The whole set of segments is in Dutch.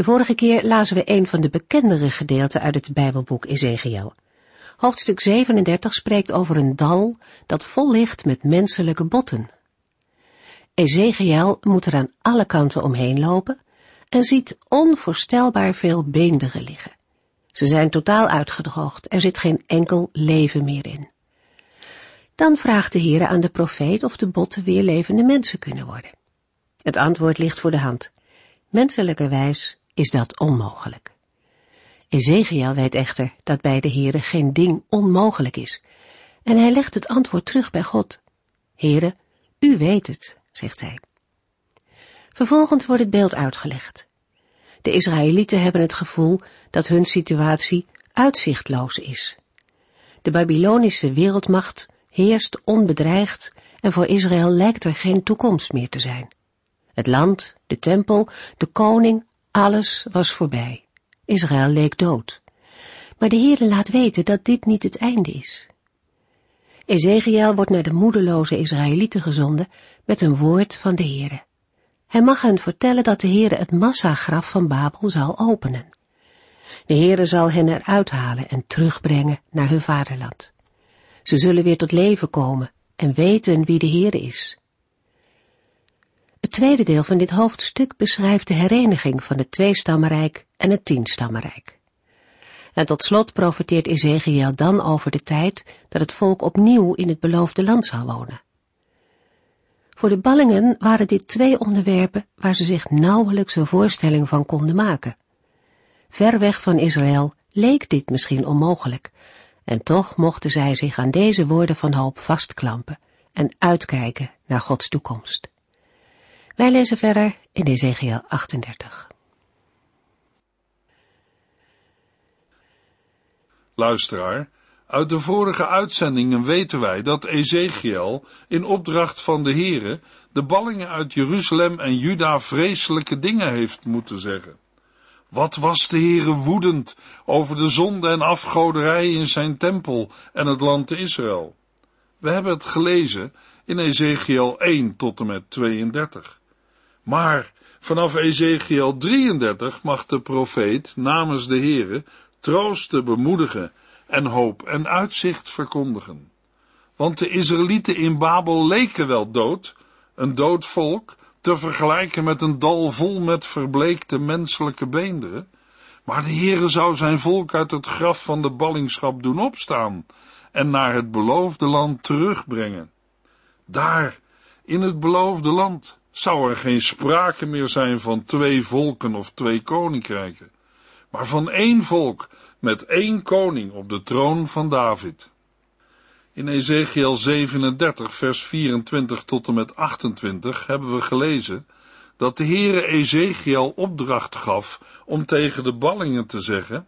De vorige keer lazen we een van de bekendere gedeelten uit het Bijbelboek Ezekiel. Hoofdstuk 37 spreekt over een dal dat vol ligt met menselijke botten. Ezekiel moet er aan alle kanten omheen lopen en ziet onvoorstelbaar veel beenderen liggen. Ze zijn totaal uitgedroogd, er zit geen enkel leven meer in. Dan vraagt de Heer aan de profeet of de botten weer levende mensen kunnen worden. Het antwoord ligt voor de hand. Menselijkerwijs is dat onmogelijk. Ezekiel weet echter dat bij de Heere geen ding onmogelijk is, en hij legt het antwoord terug bij God. Heere, u weet het, zegt hij. Vervolgens wordt het beeld uitgelegd. De Israëlieten hebben het gevoel dat hun situatie uitzichtloos is. De Babylonische wereldmacht heerst onbedreigd en voor Israël lijkt er geen toekomst meer te zijn. Het land, de tempel, de koning, alles was voorbij. Israël leek dood. Maar de Heere laat weten dat dit niet het einde is. Ezekiel wordt naar de moedeloze Israëlieten gezonden met een woord van de Heere. Hij mag hen vertellen dat de Heere het massagraf van Babel zal openen. De Heere zal hen eruit halen en terugbrengen naar hun vaderland. Ze zullen weer tot leven komen en weten wie de Heere is. Het tweede deel van dit hoofdstuk beschrijft de hereniging van het tweestammenrijk en het tienstammenrijk. En tot slot profeteert Ezekiel dan over de tijd dat het volk opnieuw in het beloofde land zou wonen. Voor de ballingen waren dit twee onderwerpen waar ze zich nauwelijks een voorstelling van konden maken. Ver weg van Israël leek dit misschien onmogelijk, en toch mochten zij zich aan deze woorden van hoop vastklampen en uitkijken naar Gods toekomst. Wij lezen verder in Ezekiel 38. Luisteraar, uit de vorige uitzendingen weten wij dat Ezekiel in opdracht van de Here de ballingen uit Jeruzalem en Juda vreselijke dingen heeft moeten zeggen. Wat was de Heere woedend over de zonde en afgoderij in zijn tempel en het land Israël. We hebben het gelezen in Ezekiel 1 tot en met 32. Maar vanaf Ezekiel 33 mag de profeet namens de Heere troosten, bemoedigen en hoop en uitzicht verkondigen. Want de Israëlieten in Babel leken wel dood, een dood volk, te vergelijken met een dal vol met verbleekte menselijke beenderen, maar de Heere zou zijn volk uit het graf van de ballingschap doen opstaan en naar het beloofde land terugbrengen. Daar, in het beloofde land, zou er geen sprake meer zijn van twee volken of twee koninkrijken, maar van één volk met één koning op de troon van David. In Ezekiel 37, vers 24 tot en met 28 hebben we gelezen dat de Heere Ezekiel opdracht gaf om tegen de ballingen te zeggen,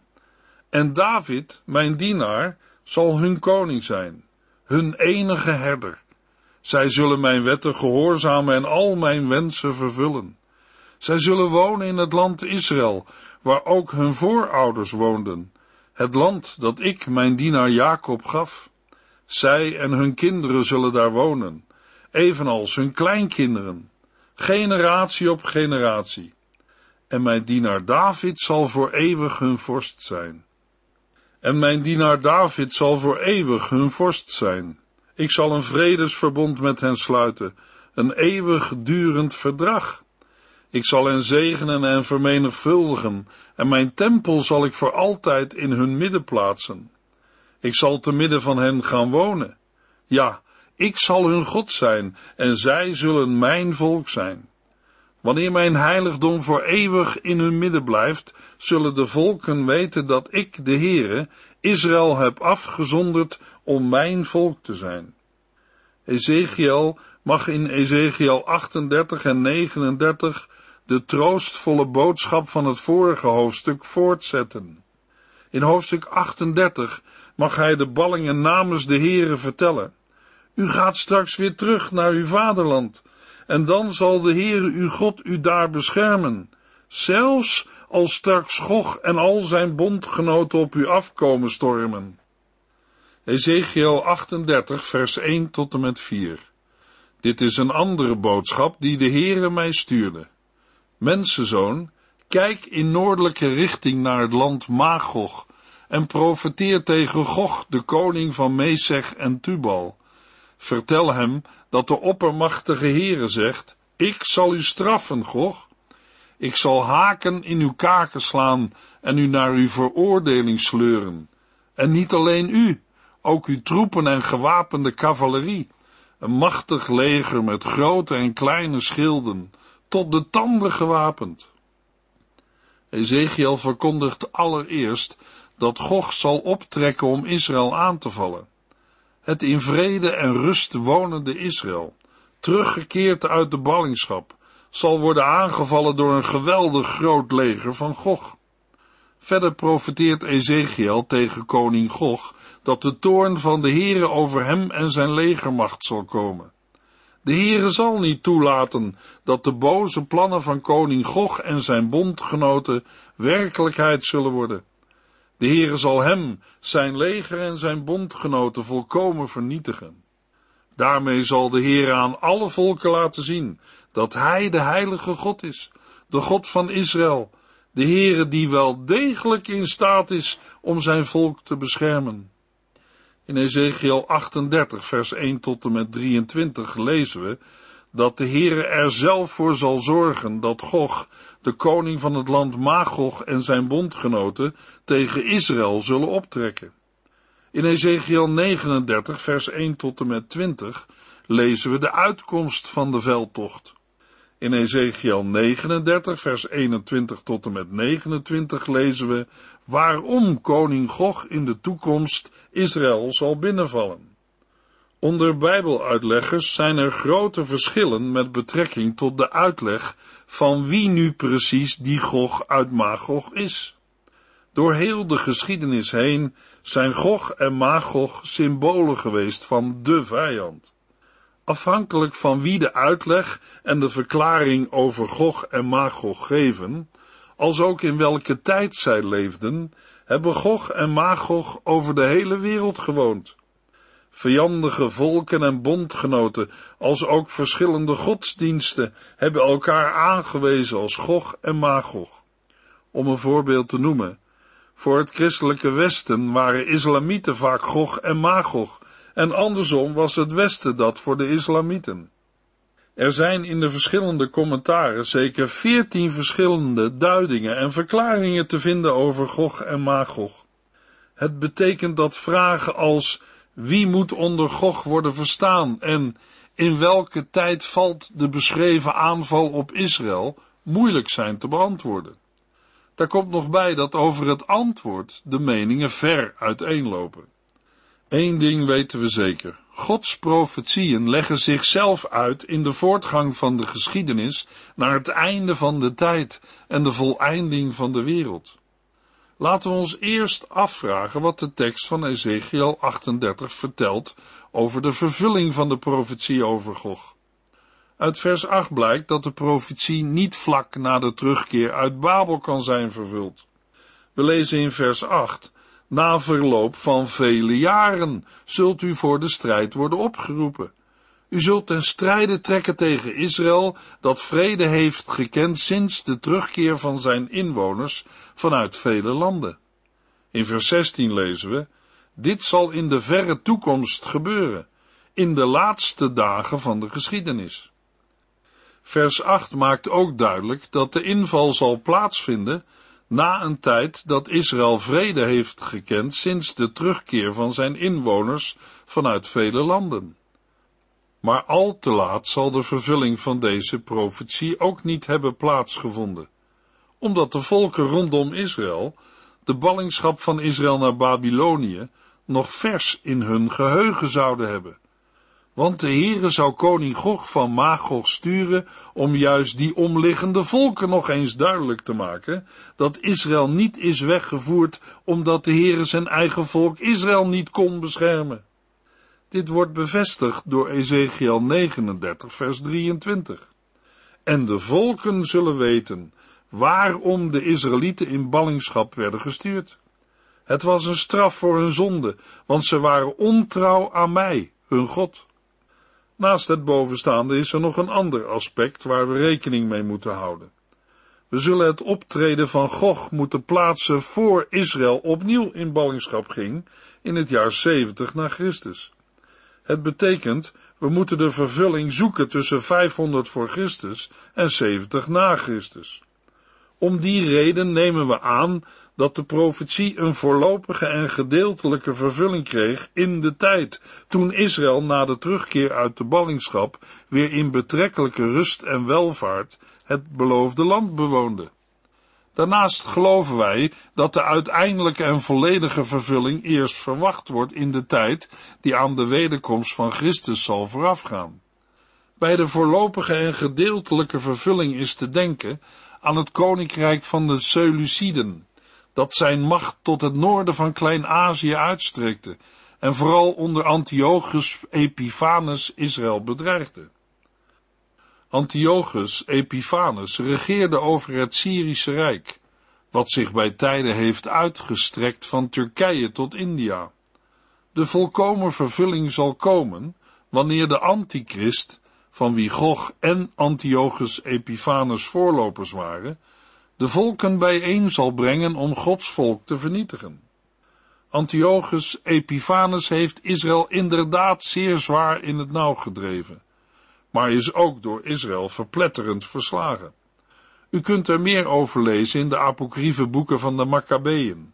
en David, mijn dienaar, zal hun koning zijn, hun enige herder. Zij zullen mijn wetten gehoorzamen en al mijn wensen vervullen. Zij zullen wonen in het land Israël, waar ook hun voorouders woonden, het land dat ik mijn dienaar Jacob gaf. Zij en hun kinderen zullen daar wonen, evenals hun kleinkinderen, generatie op generatie. En mijn dienaar David zal voor eeuwig hun vorst zijn. En mijn dienaar David zal voor eeuwig hun vorst zijn. Ik zal een vredesverbond met hen sluiten, een eeuwig durend verdrag. Ik zal hen zegenen en vermenigvuldigen, en mijn tempel zal ik voor altijd in hun midden plaatsen. Ik zal te midden van hen gaan wonen. Ja, ik zal hun God zijn, en zij zullen mijn volk zijn. Wanneer mijn heiligdom voor eeuwig in hun midden blijft, zullen de volken weten dat ik, de Heere, Israël heb afgezonderd om mijn volk te zijn. Ezekiel mag in Ezekiel 38 en 39 de troostvolle boodschap van het vorige hoofdstuk voortzetten. In hoofdstuk 38 mag hij de ballingen namens de Heere vertellen. U gaat straks weer terug naar uw vaderland, en dan zal de Heere uw God u daar beschermen, zelfs als straks Gog en al zijn bondgenoten op u afkomen stormen. Ezekiel 38 vers 1 tot en met 4 Dit is een andere boodschap die de Heere mij stuurde. Mensenzoon, kijk in noordelijke richting naar het land Magog en profeteer tegen Gog, de koning van Mesech en Tubal. Vertel hem dat de oppermachtige Heere zegt, ik zal u straffen, Gog. Ik zal haken in uw kaken slaan en u naar uw veroordeling sleuren. En niet alleen u, ook uw troepen en gewapende cavalerie, een machtig leger met grote en kleine schilden, tot de tanden gewapend. Ezekiel verkondigt allereerst dat Gog zal optrekken om Israël aan te vallen. Het in vrede en rust wonende Israël, teruggekeerd uit de ballingschap, zal worden aangevallen door een geweldig groot leger van Gog. Verder profeteert Ezekiel tegen koning Gog dat de toorn van de Heere over hem en zijn legermacht zal komen. De Heere zal niet toelaten dat de boze plannen van koning Gog en zijn bondgenoten werkelijkheid zullen worden. De Heere zal hem, zijn leger en zijn bondgenoten volkomen vernietigen. Daarmee zal de Heere aan alle volken laten zien dat hij de heilige God is, de God van Israël, de Heere die wel degelijk in staat is om zijn volk te beschermen. In Ezekiel 38, vers 1 tot en met 23 lezen we dat de Heere er zelf voor zal zorgen dat Gog, de koning van het land Magog en zijn bondgenoten tegen Israël zullen optrekken. In Ezekiel 39, vers 1 tot en met 20 lezen we de uitkomst van de veldtocht. In Ezekiel 39, vers 21 tot en met 29 lezen we waarom koning Gog in de toekomst Israël zal binnenvallen. Onder Bijbeluitleggers zijn er grote verschillen met betrekking tot de uitleg van wie nu precies die Gog uit Magog is. Door heel de geschiedenis heen zijn Gog en Magog symbolen geweest van de vijand. Afhankelijk van wie de uitleg en de verklaring over Gog en Magog geven, als ook in welke tijd zij leefden, hebben Gog en Magog over de hele wereld gewoond. Vijandige volken en bondgenoten, als ook verschillende godsdiensten, hebben elkaar aangewezen als Gog en Magog. Om een voorbeeld te noemen, voor het christelijke Westen waren islamieten vaak Gog en Magog, en andersom was het Westen dat voor de islamieten. Er zijn in de verschillende commentaren zeker veertien verschillende duidingen en verklaringen te vinden over Gog en Magog. Het betekent dat vragen als wie moet onder Gog worden verstaan en in welke tijd valt de beschreven aanval op Israël moeilijk zijn te beantwoorden. Daar komt nog bij dat over het antwoord de meningen ver uiteenlopen. Eén ding weten we zeker. Gods profetieën leggen zichzelf uit in de voortgang van de geschiedenis naar het einde van de tijd en de voleinding van de wereld. Laten we ons eerst afvragen wat de tekst van Ezekiel 38 vertelt over de vervulling van de profetie over Gog. Uit vers 8 blijkt dat de profetie niet vlak na de terugkeer uit Babel kan zijn vervuld. We lezen in vers 8 na verloop van vele jaren zult u voor de strijd worden opgeroepen. U zult ten strijde trekken tegen Israël, dat vrede heeft gekend sinds de terugkeer van zijn inwoners vanuit vele landen. In vers 16 lezen we, dit zal in de verre toekomst gebeuren, in de laatste dagen van de geschiedenis. Vers 8 maakt ook duidelijk dat de inval zal plaatsvinden na een tijd dat Israël vrede heeft gekend sinds de terugkeer van zijn inwoners vanuit vele landen. Maar al te laat zal de vervulling van deze profetie ook niet hebben plaatsgevonden, omdat de volken rondom Israël de ballingschap van Israël naar Babylonië nog vers in hun geheugen zouden hebben. Want de Heere zou koning Gog van Magog sturen om juist die omliggende volken nog eens duidelijk te maken dat Israël niet is weggevoerd omdat de Heere zijn eigen volk Israël niet kon beschermen. Dit wordt bevestigd door Ezekiel 39 vers 23. En de volken zullen weten waarom de Israëlieten in ballingschap werden gestuurd. Het was een straf voor hun zonde, want ze waren ontrouw aan mij, hun God. Naast het bovenstaande is er nog een ander aspect waar we rekening mee moeten houden. We zullen het optreden van Gog moeten plaatsen voor Israël opnieuw in ballingschap ging in het jaar 70 na Christus. Het betekent, we moeten de vervulling zoeken tussen 500 voor Christus en 70 na Christus. Om die reden nemen we aan dat de profetie een voorlopige en gedeeltelijke vervulling kreeg in de tijd, toen Israël na de terugkeer uit de ballingschap weer in betrekkelijke rust en welvaart het beloofde land bewoonde. Daarnaast geloven wij dat de uiteindelijke en volledige vervulling eerst verwacht wordt in de tijd die aan de wederkomst van Christus zal voorafgaan. Bij de voorlopige en gedeeltelijke vervulling is te denken aan het koninkrijk van de Seleuciden, dat zijn macht tot het noorden van Klein-Azië uitstrekte en vooral onder Antiochus Epiphanes Israël bedreigde. Antiochus Epiphanes regeerde over het Syrische Rijk, wat zich bij tijden heeft uitgestrekt van Turkije tot India. De volkomen vervulling zal komen wanneer de antichrist, van wie Gog en Antiochus Epiphanes voorlopers waren, de volken bijeen zal brengen om Gods volk te vernietigen. Antiochus Epiphanes heeft Israël inderdaad zeer zwaar in het nauw gedreven, maar is ook door Israël verpletterend verslagen. U kunt er meer over lezen in de apocryfe boeken van de Maccabeeën.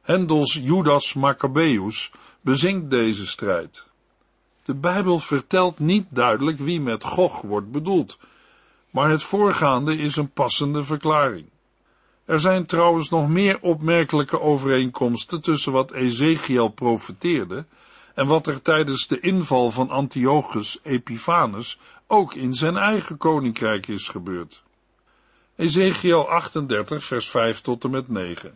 Hendels Judas Maccabeus bezinkt deze strijd. De Bijbel vertelt niet duidelijk wie met Gog wordt bedoeld, maar het voorgaande is een passende verklaring. Er zijn trouwens nog meer opmerkelijke overeenkomsten tussen wat Ezekiel profeteerde en wat er tijdens de inval van Antiochus Epiphanes ook in zijn eigen koninkrijk is gebeurd. Ezekiel 38 vers 5 tot en met 9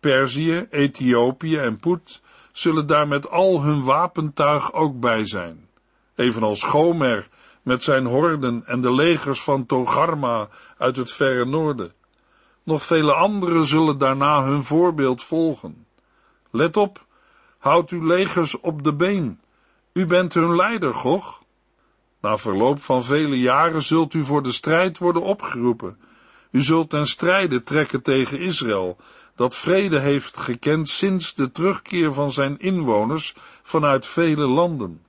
Perzië, Ethiopië en Poet zullen daar met al hun wapentuig ook bij zijn, evenals Gomer met zijn horden en de legers van Togarma uit het verre noorden. Nog vele anderen zullen daarna hun voorbeeld volgen. Let op, houd uw legers op de been. U bent hun leider, Gog. Na verloop van vele jaren zult u voor de strijd worden opgeroepen. U zult ten strijde trekken tegen Israël, dat vrede heeft gekend sinds de terugkeer van zijn inwoners vanuit vele landen.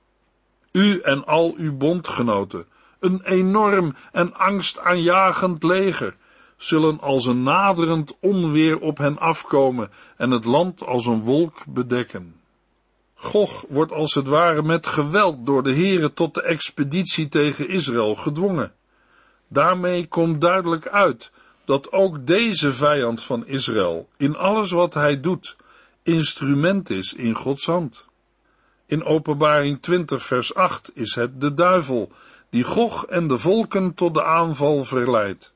U en al uw bondgenoten, een enorm en angstaanjagend leger, zullen als een naderend onweer op hen afkomen en het land als een wolk bedekken. Gog wordt als het ware met geweld door de heren tot de expeditie tegen Israël gedwongen. Daarmee komt duidelijk uit dat ook deze vijand van Israël in alles wat hij doet instrument is in Gods hand. In Openbaring 20 vers 8 is het de duivel die Gog en de volken tot de aanval verleidt.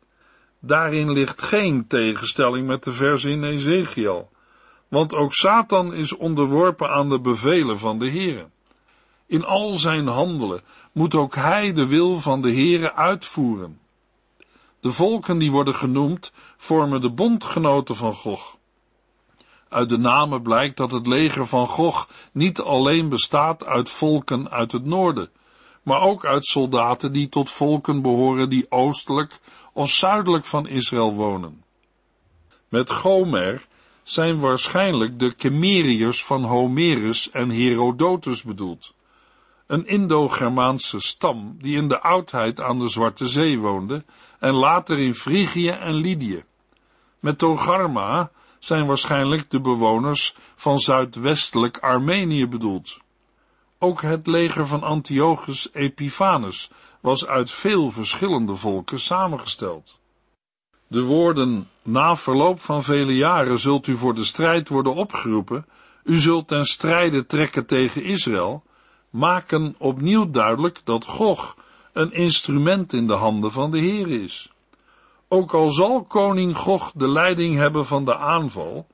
Daarin ligt geen tegenstelling met de vers in Ezekiel, want ook Satan is onderworpen aan de bevelen van de Heere. In al zijn handelen moet ook hij de wil van de Heere uitvoeren. De volken die worden genoemd vormen de bondgenoten van Gog. Uit de namen blijkt dat het leger van Gog niet alleen bestaat uit volken uit het noorden, maar ook uit soldaten die tot volken behoren die oostelijk of zuidelijk van Israël wonen. Met Gomer zijn waarschijnlijk de Kemeriërs van Homerus en Herodotus bedoeld. Een Indo-Germaanse stam die in de oudheid aan de Zwarte Zee woonde en later in Frigië en Lydië. Met Togarma zijn waarschijnlijk de bewoners van zuidwestelijk Armenië bedoeld. Ook het leger van Antiochus Epiphanes was uit veel verschillende volken samengesteld. De woorden, na verloop van vele jaren zult u voor de strijd worden opgeroepen, u zult ten strijde trekken tegen Israël, maken opnieuw duidelijk dat Gog een instrument in de handen van de Heer is. Ook al zal koning Gog de leiding hebben van de aanval,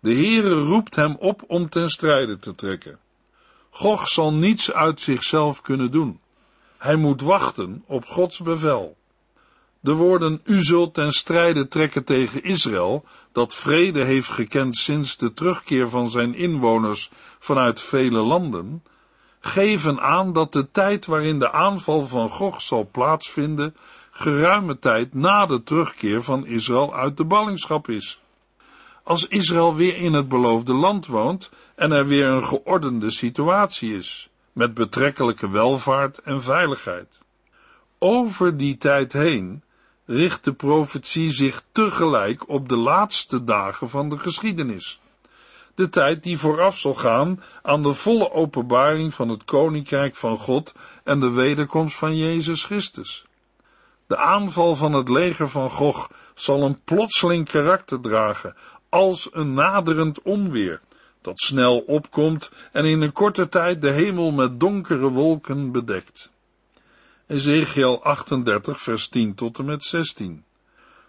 de Heere roept hem op om ten strijde te trekken. Gog zal niets uit zichzelf kunnen doen. Hij moet wachten op Gods bevel. De woorden u zult ten strijde trekken tegen Israël, dat vrede heeft gekend sinds de terugkeer van zijn inwoners vanuit vele landen, geven aan dat de tijd waarin de aanval van Gog zal plaatsvinden, geruime tijd na de terugkeer van Israël uit de ballingschap is. Als Israël weer in het beloofde land woont en er weer een geordende situatie is, met betrekkelijke welvaart en veiligheid. Over die tijd heen richt de profetie zich tegelijk op de laatste dagen van de geschiedenis. De tijd die vooraf zal gaan aan de volle openbaring van het koninkrijk van God en de wederkomst van Jezus Christus. De aanval van het leger van Gog zal een plotseling karakter dragen, als een naderend onweer, dat snel opkomt en in een korte tijd de hemel met donkere wolken bedekt. Ezekiel 38, vers 10 tot en met 16.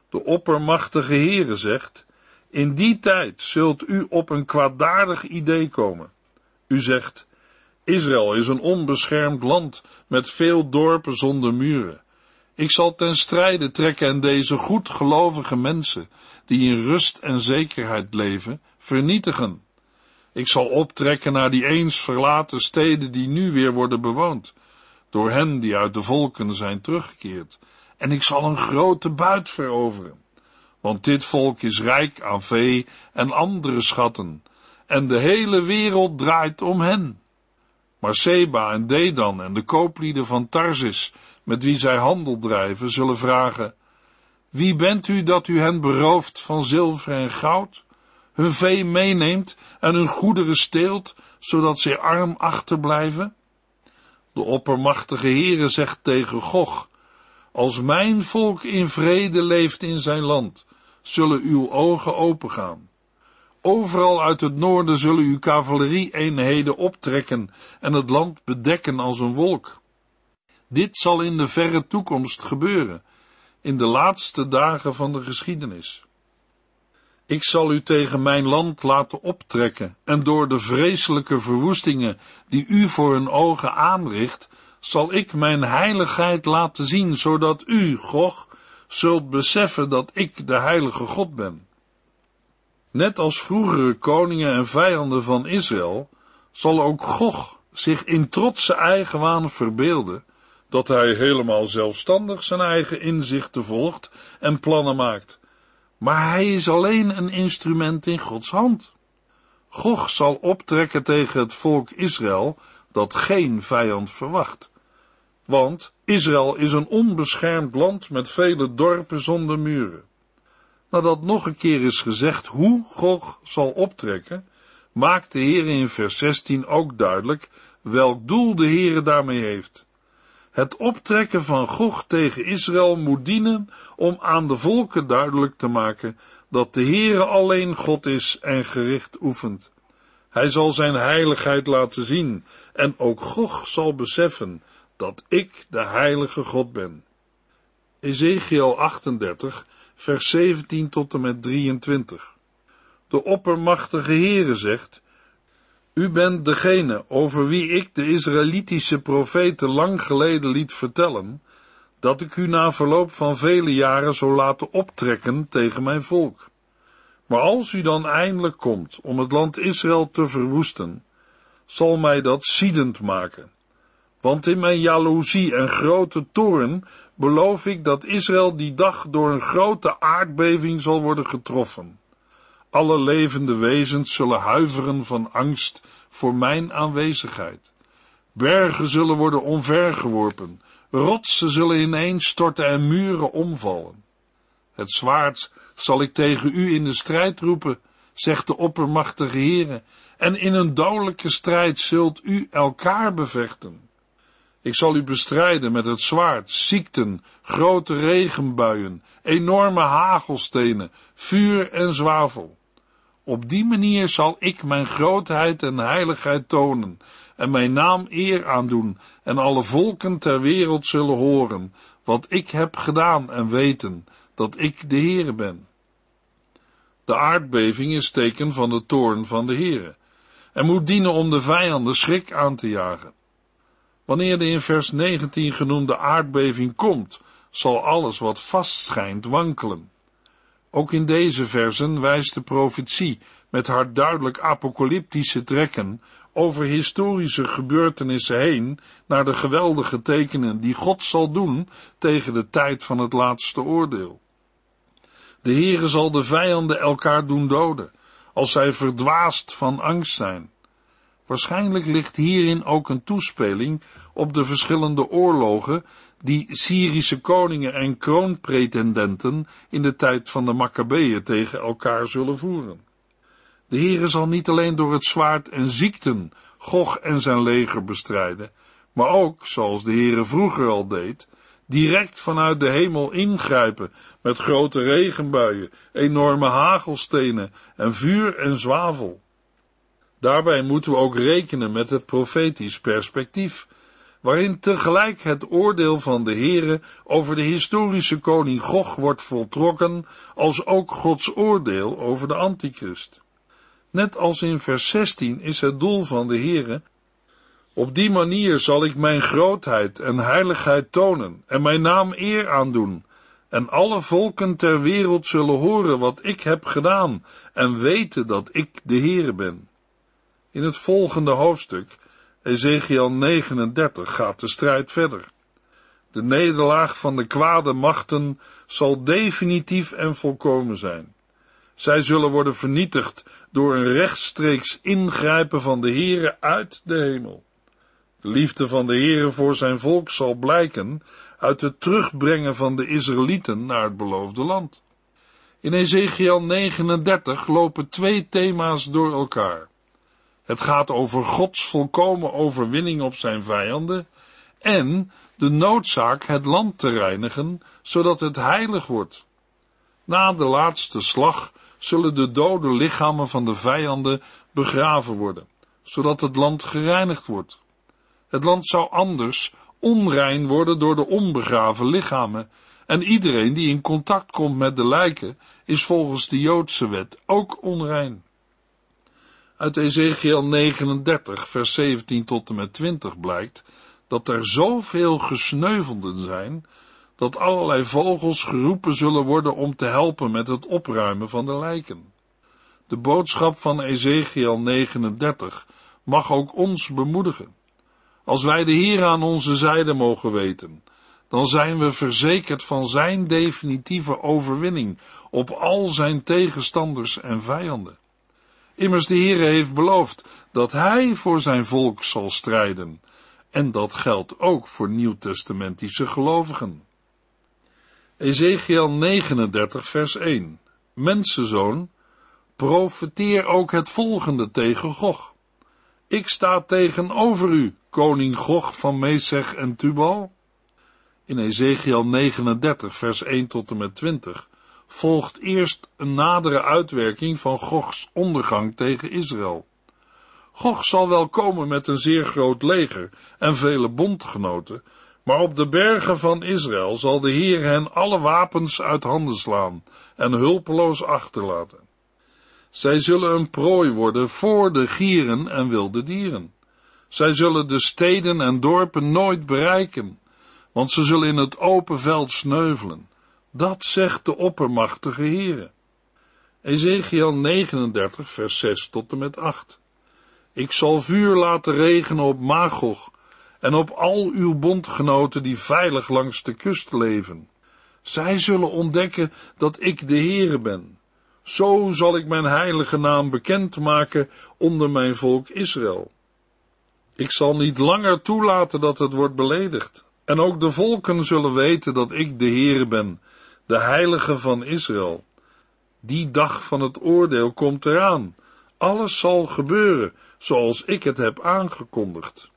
De oppermachtige Heere zegt, in die tijd zult u op een kwaadaardig idee komen. U zegt, Israël is een onbeschermd land met veel dorpen zonder muren. Ik zal ten strijde trekken en deze goedgelovige mensen, die in rust en zekerheid leven, vernietigen. Ik zal optrekken naar die eens verlaten steden die nu weer worden bewoond, door hen die uit de volken zijn teruggekeerd, en ik zal een grote buit veroveren. Want dit volk is rijk aan vee en andere schatten, en de hele wereld draait om hen. Maar Seba en Dedan en de kooplieden van Tarsis, met wie zij handel drijven, zullen vragen, wie bent u dat u hen berooft van zilver en goud, hun vee meeneemt en hun goederen steelt, zodat zij arm achterblijven? De oppermachtige Heere zegt tegen Gog, als mijn volk in vrede leeft in zijn land, zullen uw ogen opengaan. Overal uit het noorden zullen uw cavalerie-eenheden optrekken en het land bedekken als een wolk. Dit zal in de verre toekomst gebeuren, in de laatste dagen van de geschiedenis. Ik zal u tegen mijn land laten optrekken, en door de vreselijke verwoestingen die u voor hun ogen aanricht, zal ik mijn heiligheid laten zien, zodat u, Gog, zult beseffen dat ik de heilige God ben. Net als vroegere koningen en vijanden van Israël, zal ook Gog zich in trotse eigenwaan verbeelden dat hij helemaal zelfstandig zijn eigen inzichten volgt en plannen maakt. Maar hij is alleen een instrument in Gods hand. Gog zal optrekken tegen het volk Israël dat geen vijand verwacht. Want Israël is een onbeschermd land met vele dorpen zonder muren. Nadat nog een keer is gezegd hoe Gog zal optrekken, maakt de Heer in vers 16 ook duidelijk welk doel de Heer daarmee heeft. Het optrekken van Gog tegen Israël moet dienen om aan de volken duidelijk te maken dat de Heere alleen God is en gericht oefent. Hij zal zijn heiligheid laten zien en ook Gog zal beseffen dat ik de heilige God ben. Ezekiel 38, vers 17 tot en met 23. De oppermachtige Heere zegt, u bent degene over wie ik de Israëlitische profeten lang geleden liet vertellen, dat ik u na verloop van vele jaren zou laten optrekken tegen mijn volk. Maar als u dan eindelijk komt om het land Israël te verwoesten, zal mij dat ziedend maken. Want in mijn jaloezie en grote toorn beloof ik dat Israël die dag door een grote aardbeving zal worden getroffen. Alle levende wezens zullen huiveren van angst voor mijn aanwezigheid. Bergen zullen worden omvergeworpen, rotsen zullen ineenstorten en muren omvallen. Het zwaard zal ik tegen u in de strijd roepen, zegt de oppermachtige Heere, en in een dodelijke strijd zult u elkaar bevechten. Ik zal u bestrijden met het zwaard, ziekten, grote regenbuien, enorme hagelstenen, vuur en zwavel. Op die manier zal ik mijn grootheid en heiligheid tonen en mijn naam eer aandoen en alle volken ter wereld zullen horen wat ik heb gedaan en weten dat ik de Heere ben. De aardbeving is teken van de toorn van de Heere en moet dienen om de vijanden schrik aan te jagen. Wanneer de in vers 19 genoemde aardbeving komt, zal alles wat vast schijnt wankelen. Ook in deze versen wijst de profetie met haar duidelijk apocalyptische trekken over historische gebeurtenissen heen naar de geweldige tekenen die God zal doen tegen de tijd van het laatste oordeel. De Heere zal de vijanden elkaar doen doden, als zij verdwaasd van angst zijn. Waarschijnlijk ligt hierin ook een toespeling op de verschillende oorlogen die Syrische koningen en kroonpretendenten in de tijd van de Maccabeeën tegen elkaar zullen voeren. De Heere zal niet alleen door het zwaard en ziekten Gog en zijn leger bestrijden, maar ook, zoals de Heere vroeger al deed, direct vanuit de hemel ingrijpen met grote regenbuien, enorme hagelstenen en vuur en zwavel. Daarbij moeten we ook rekenen met het profetisch perspectief, waarin tegelijk het oordeel van de Heere over de historische koning Gog wordt voltrokken, als ook Gods oordeel over de antichrist. Net als in vers 16 is het doel van de Heere, op die manier zal ik mijn grootheid en heiligheid tonen en mijn naam eer aandoen, en alle volken ter wereld zullen horen wat ik heb gedaan en weten dat ik de Heere ben. In het volgende hoofdstuk, Ezekiel 39, gaat de strijd verder. De nederlaag van de kwade machten zal definitief en volkomen zijn. Zij zullen worden vernietigd door een rechtstreeks ingrijpen van de Heere uit de hemel. De liefde van de Heere voor zijn volk zal blijken uit het terugbrengen van de Israëlieten naar het beloofde land. In Ezekiel 39 lopen twee thema's door elkaar. Het gaat over Gods volkomen overwinning op zijn vijanden en de noodzaak het land te reinigen, zodat het heilig wordt. Na de laatste slag zullen de dode lichamen van de vijanden begraven worden, zodat het land gereinigd wordt. Het land zou anders onrein worden door de onbegraven lichamen, en iedereen die in contact komt met de lijken is volgens de Joodse wet ook onrein. Uit Ezekiel 39, vers 17 tot en met 20 blijkt dat er zoveel gesneuvelden zijn dat allerlei vogels geroepen zullen worden om te helpen met het opruimen van de lijken. De boodschap van Ezekiel 39 mag ook ons bemoedigen. Als wij de Heer aan onze zijde mogen weten, dan zijn we verzekerd van zijn definitieve overwinning op al zijn tegenstanders en vijanden. Immers de Heer heeft beloofd dat hij voor zijn volk zal strijden, en dat geldt ook voor nieuwtestamentische gelovigen. Ezekiel 39, vers 1. Mensenzoon, profeteer ook het volgende tegen Gog. Ik sta tegenover u, koning Gog van Mesech en Tubal. In Ezekiel 39, vers 1 tot en met 20 volgt eerst een nadere uitwerking van Gogs ondergang tegen Israël. Gog zal wel komen met een zeer groot leger en vele bondgenoten, maar op de bergen van Israël zal de Heer hen alle wapens uit handen slaan en hulpeloos achterlaten. Zij zullen een prooi worden voor de gieren en wilde dieren. Zij zullen de steden en dorpen nooit bereiken, want ze zullen in het open veld sneuvelen. Dat zegt de oppermachtige Heere. Ezekiel 39, vers 6 tot en met 8. Ik zal vuur laten regenen op Magog en op al uw bondgenoten die veilig langs de kust leven. Zij zullen ontdekken dat ik de Heere ben. Zo zal ik mijn heilige naam bekend maken onder mijn volk Israël. Ik zal niet langer toelaten dat het wordt beledigd. En ook de volken zullen weten dat ik de Heere ben, de heilige van Israël. Die dag van het oordeel komt eraan. Alles zal gebeuren zoals ik het heb aangekondigd.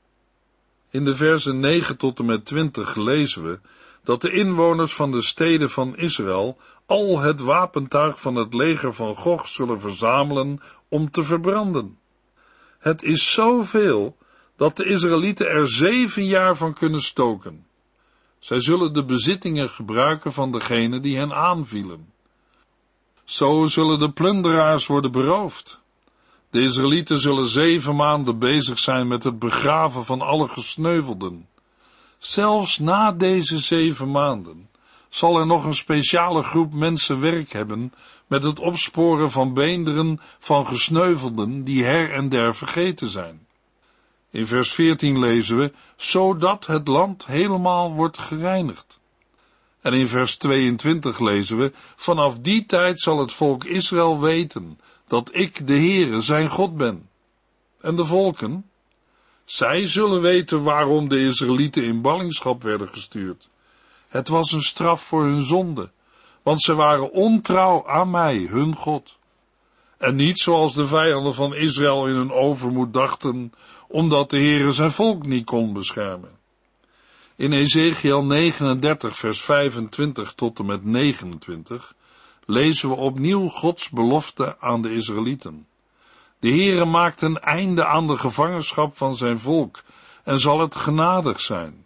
In de versen 9 tot en met 20 lezen we dat de inwoners van de steden van Israël al het wapentuig van het leger van Gog zullen verzamelen om te verbranden. Het is zoveel dat de Israëlieten er zeven jaar van kunnen stoken. Zij zullen de bezittingen gebruiken van degene die hen aanvielen. Zo zullen de plunderaars worden beroofd. De Israëlieten zullen zeven maanden bezig zijn met het begraven van alle gesneuvelden. Zelfs na deze zeven maanden zal er nog een speciale groep mensen werk hebben met het opsporen van beenderen van gesneuvelden die her en der vergeten zijn. In vers 14 lezen we, zodat het land helemaal wordt gereinigd. En in vers 22 lezen we, vanaf die tijd zal het volk Israël weten dat ik de Heere zijn God ben. En de volken? Zij zullen weten waarom de Israëlieten in ballingschap werden gestuurd. Het was een straf voor hun zonde, want ze waren ontrouw aan mij, hun God. En niet zoals de vijanden van Israël in hun overmoed dachten, omdat de Heere zijn volk niet kon beschermen. In Ezekiel 39, vers 25 tot en met 29 lezen we opnieuw Gods belofte aan de Israëlieten. De Heere maakt een einde aan de gevangenschap van zijn volk en zal het genadig zijn.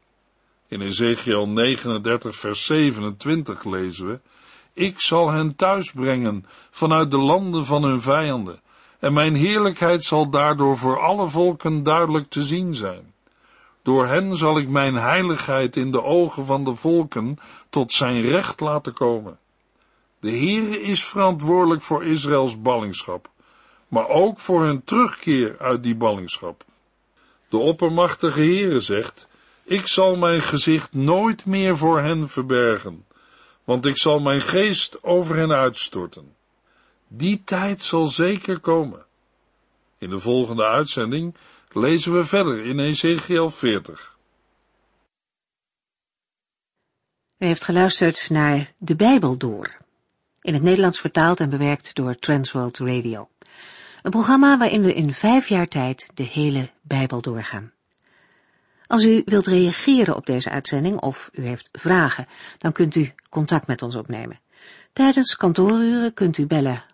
In Ezekiel 39, vers 27 lezen we, Ik zal hen thuisbrengen vanuit de landen van hun vijanden, en mijn heerlijkheid zal daardoor voor alle volken duidelijk te zien zijn. Door hen zal ik mijn heiligheid in de ogen van de volken tot zijn recht laten komen. De Heere is verantwoordelijk voor Israëls ballingschap, maar ook voor hun terugkeer uit die ballingschap. De oppermachtige Heere zegt, ik zal mijn gezicht nooit meer voor hen verbergen, want ik zal mijn geest over hen uitstorten. Die tijd zal zeker komen. In de volgende uitzending lezen we verder in Ezekiel 40. U heeft geluisterd naar De Bijbel Door, in het Nederlands vertaald en bewerkt door Transworld Radio. Een programma waarin we in vijf jaar tijd de hele Bijbel doorgaan. Als u wilt reageren op deze uitzending of u heeft vragen, dan kunt u contact met ons opnemen. Tijdens kantooruren kunt u bellen